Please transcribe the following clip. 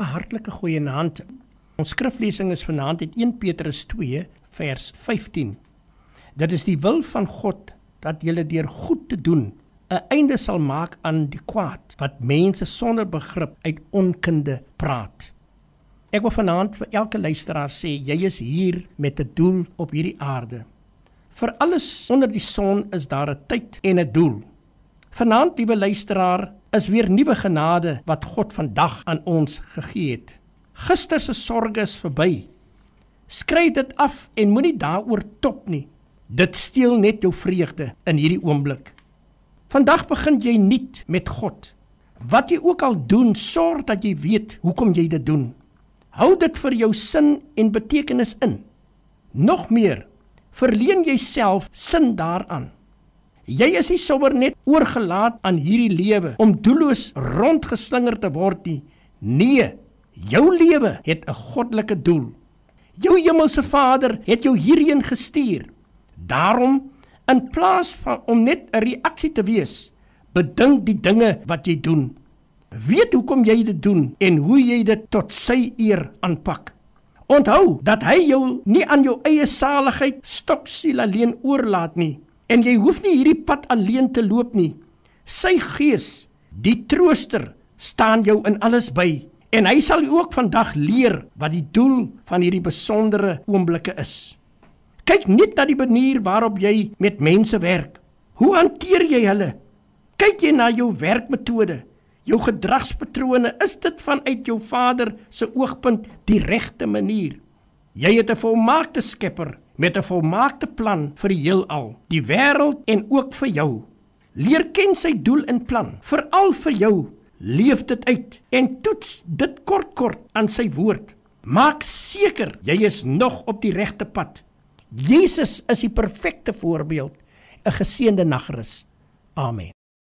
'n Hartlike goeienaand. Ons skriflesing is vanaand uit 1 Petrus 2 vers 15. Dit is die wil van God dat julle deur goed te doen 'n einde sal maak aan die kwaad wat mense sonder begrip uit onkunde praat. Ek wil vanaand vir elke luisteraar sê jy is hier met 'n doel op hierdie aarde. Vir alles onder die son is daar 'n tyd en 'n doel. Vanaand, liewe luisteraar, is weer nuwe genade wat God vandag aan ons gegee het. Gister se sorges verby. Skryf dit af en moenie daaroor top nie. Dit steel net jou vreugde in hierdie oomblik. Vandag begin jy nuut met God. Wat jy ook al doen, sorg dat jy weet hoekom jy dit doen. Hou dit vir jou sin en betekenis in. Nog meer, verleen jouself sin daaraan. Jy is nie sommer net oorgelaat aan hierdie lewe om doelloos rondgeslinger te word nie. Nee, jou lewe het 'n goddelike doel. Jou hemelse Vader het jou hierheen gestuur. Daarom, in plaas van om net 'n reaksie te wees, bedink die dinge wat jy doen. Weet hoekom jy dit doen en hoe jy dit tot sy eer aanpak. Onthou dat hy jou nie aan jou eie saligheid stoksiel alleen oorlaat nie. En jy hoef nie hierdie pad alleen te loop nie. Sy Gees, die Trooster, staan jou in alles by en hy sal jou ook vandag leer wat die doel van hierdie besondere oomblikke is. Kyk net na die manier waarop jy met mense werk. Hoe hanteer jy hulle? Kyk jy na jou werkmetode, jou gedragspatrone, is dit vanuit jou Vader se oogpunt die regte manier? Jy het 'n volmaakte Skepper met 'n volmaakte plan vir die heelal, die wêreld en ook vir jou. Leer ken sy doel en plan, veral vir jou. Leef dit uit en toets dit kort kort aan sy woord. Maak seker jy is nog op die regte pad. Jesus is die perfekte voorbeeld. 'n Geseënde nagrus. Amen.